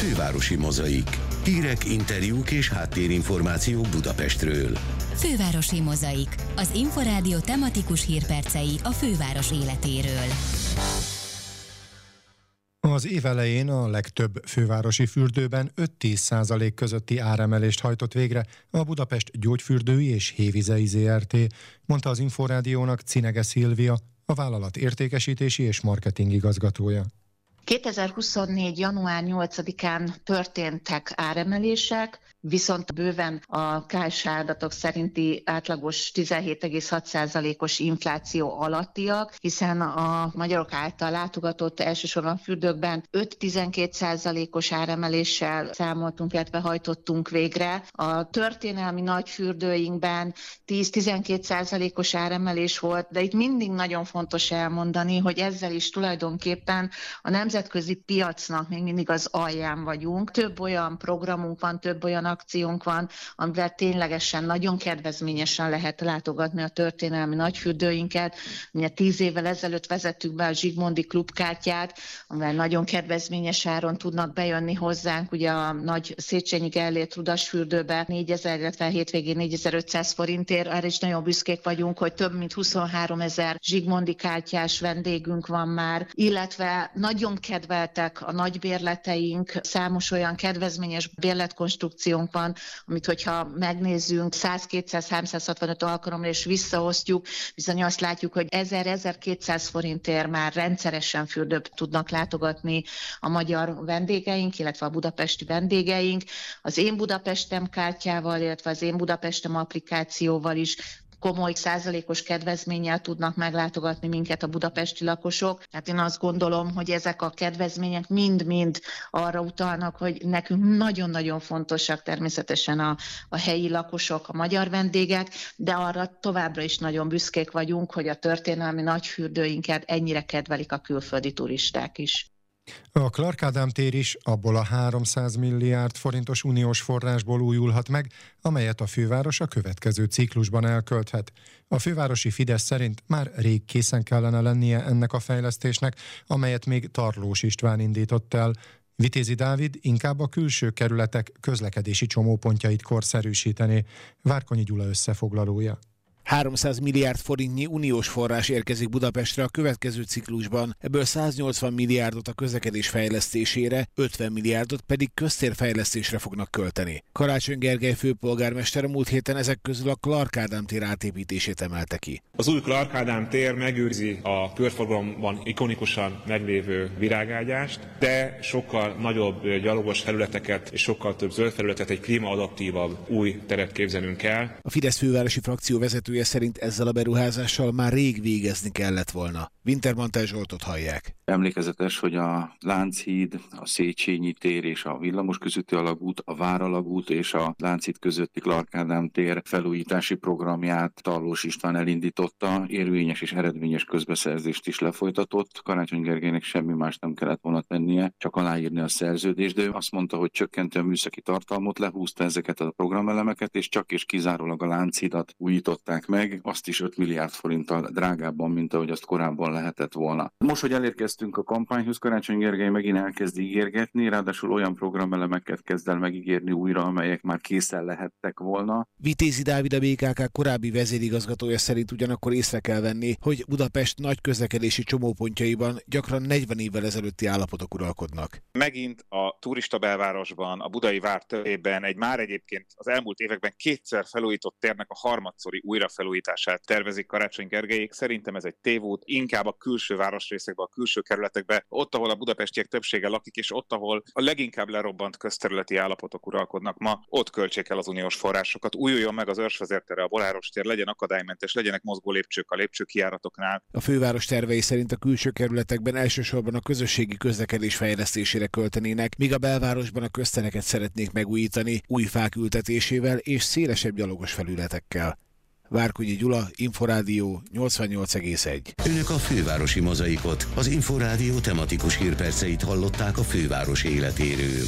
Fővárosi mozaik. Hírek, interjúk és háttérinformációk Budapestről. Fővárosi mozaik. Az Inforádió tematikus hírpercei a főváros életéről. Az év elején a legtöbb fővárosi fürdőben 5-10 százalék közötti áremelést hajtott végre a Budapest Gyógyfürdői és Hévizei ZRT, mondta az Inforádiónak Cinege Szilvia, a vállalat értékesítési és marketing igazgatója. 2024. január 8-án történtek áremelések, viszont bőven a KSH adatok szerinti átlagos 17,6%-os infláció alattiak, hiszen a magyarok által látogatott elsősorban fürdőkben 5-12%-os áremeléssel számoltunk, illetve hajtottunk végre. A történelmi nagy fürdőinkben 10-12%-os áremelés volt, de itt mindig nagyon fontos elmondani, hogy ezzel is tulajdonképpen a nemzetközi piacnak még mindig az alján vagyunk. Több olyan programunk van, több olyan akciónk van, amivel ténylegesen nagyon kedvezményesen lehet látogatni a történelmi nagyfürdőinket. Ugye tíz évvel ezelőtt vezettük be a Zsigmondi klubkártyát, amivel nagyon kedvezményes áron tudnak bejönni hozzánk, ugye a nagy Széchenyi Gellért Rudasfürdőbe 4000, illetve hétvégén 4500 forintért. Erre is nagyon büszkék vagyunk, hogy több mint 23 ezer Zsigmondi kártyás vendégünk van már, illetve nagyon kedveltek a nagybérleteink, számos olyan kedvezményes bérletkonstrukció inflációnk van, amit hogyha megnézzünk 100-200-365 alkalomra és visszaosztjuk, bizony azt látjuk, hogy 1000-1200 forintért már rendszeresen fürdőt tudnak látogatni a magyar vendégeink, illetve a budapesti vendégeink. Az Én Budapestem kártyával, illetve az Én Budapestem applikációval is komoly százalékos kedvezménnyel tudnak meglátogatni minket a budapesti lakosok. Hát én azt gondolom, hogy ezek a kedvezmények mind-mind arra utalnak, hogy nekünk nagyon-nagyon fontosak természetesen a, a helyi lakosok, a magyar vendégek, de arra továbbra is nagyon büszkék vagyunk, hogy a történelmi nagyfürdőinket ennyire kedvelik a külföldi turisták is. A Clark Ádám tér is abból a 300 milliárd forintos uniós forrásból újulhat meg, amelyet a főváros a következő ciklusban elkölthet. A fővárosi Fidesz szerint már rég készen kellene lennie ennek a fejlesztésnek, amelyet még Tarlós István indított el. Vitézi Dávid inkább a külső kerületek közlekedési csomópontjait korszerűsíteni. Várkonyi Gyula összefoglalója. 300 milliárd forintnyi uniós forrás érkezik Budapestre a következő ciklusban, ebből 180 milliárdot a közlekedés fejlesztésére, 50 milliárdot pedig köztérfejlesztésre fognak költeni. Karácsony Gergely főpolgármester múlt héten ezek közül a Clark Ádám tér átépítését emelte ki. Az új Clark Ádám tér megőrzi a körforgalomban ikonikusan meglévő virágágyást, de sokkal nagyobb gyalogos felületeket és sokkal több zöld felületet, egy klímaadaptívabb új teret képzelünk el. A Fidesz fővárosi frakció vezetője vezetője szerint ezzel a beruházással már rég végezni kellett volna. Wintermantel Zsoltot hallják. Emlékezetes, hogy a Lánchíd, a Széchenyi tér és a Villamos közötti alagút, a Váralagút és a Lánchíd közötti Clark Ádám tér felújítási programját Tarlós István elindította, érvényes és eredményes közbeszerzést is lefolytatott. Karácsony Gergelynek semmi más nem kellett volna tennie, csak aláírni a szerződést, de ő azt mondta, hogy csökkenti a műszaki tartalmot, lehúzta ezeket a programelemeket, és csak és kizárólag a Lánchidat újították meg, azt is 5 milliárd forinttal drágábban, mint ahogy azt korábban lehetett volna. Most, hogy elérkeztünk a kampányhoz, Karácsony Gergely megint elkezd ígérgetni, ráadásul olyan programelemeket kezd el megígérni újra, amelyek már készen lehettek volna. Vitézi Dávid a BKK korábbi vezérigazgatója szerint ugyanakkor észre kell venni, hogy Budapest nagy közlekedési csomópontjaiban gyakran 40 évvel ezelőtti állapotok uralkodnak. Megint a turista belvárosban, a budai vártörében egy már egyébként az elmúlt években kétszer felújított térnek a harmadszori újra felújítását tervezik Karácsony Gergelyék. Szerintem ez egy tévút, inkább a külső városrészekbe, a külső kerületekbe, ott, ahol a budapestiek többsége lakik, és ott, ahol a leginkább lerobbant közterületi állapotok uralkodnak ma, ott költsék el az uniós forrásokat. Újuljon meg az őrsvezértere, a Boláros tér, legyen akadálymentes, legyenek mozgó lépcsők a lépcsőkiáratoknál. A főváros tervei szerint a külső kerületekben elsősorban a közösségi közlekedés fejlesztésére költenének, míg a belvárosban a köztereket szeretnék megújítani új fák ültetésével és szélesebb gyalogos felületekkel. Várkonyi Gyula, Inforádió 88,1. Önök a fővárosi mozaikot, az Inforádió tematikus hírperceit hallották a főváros életéről.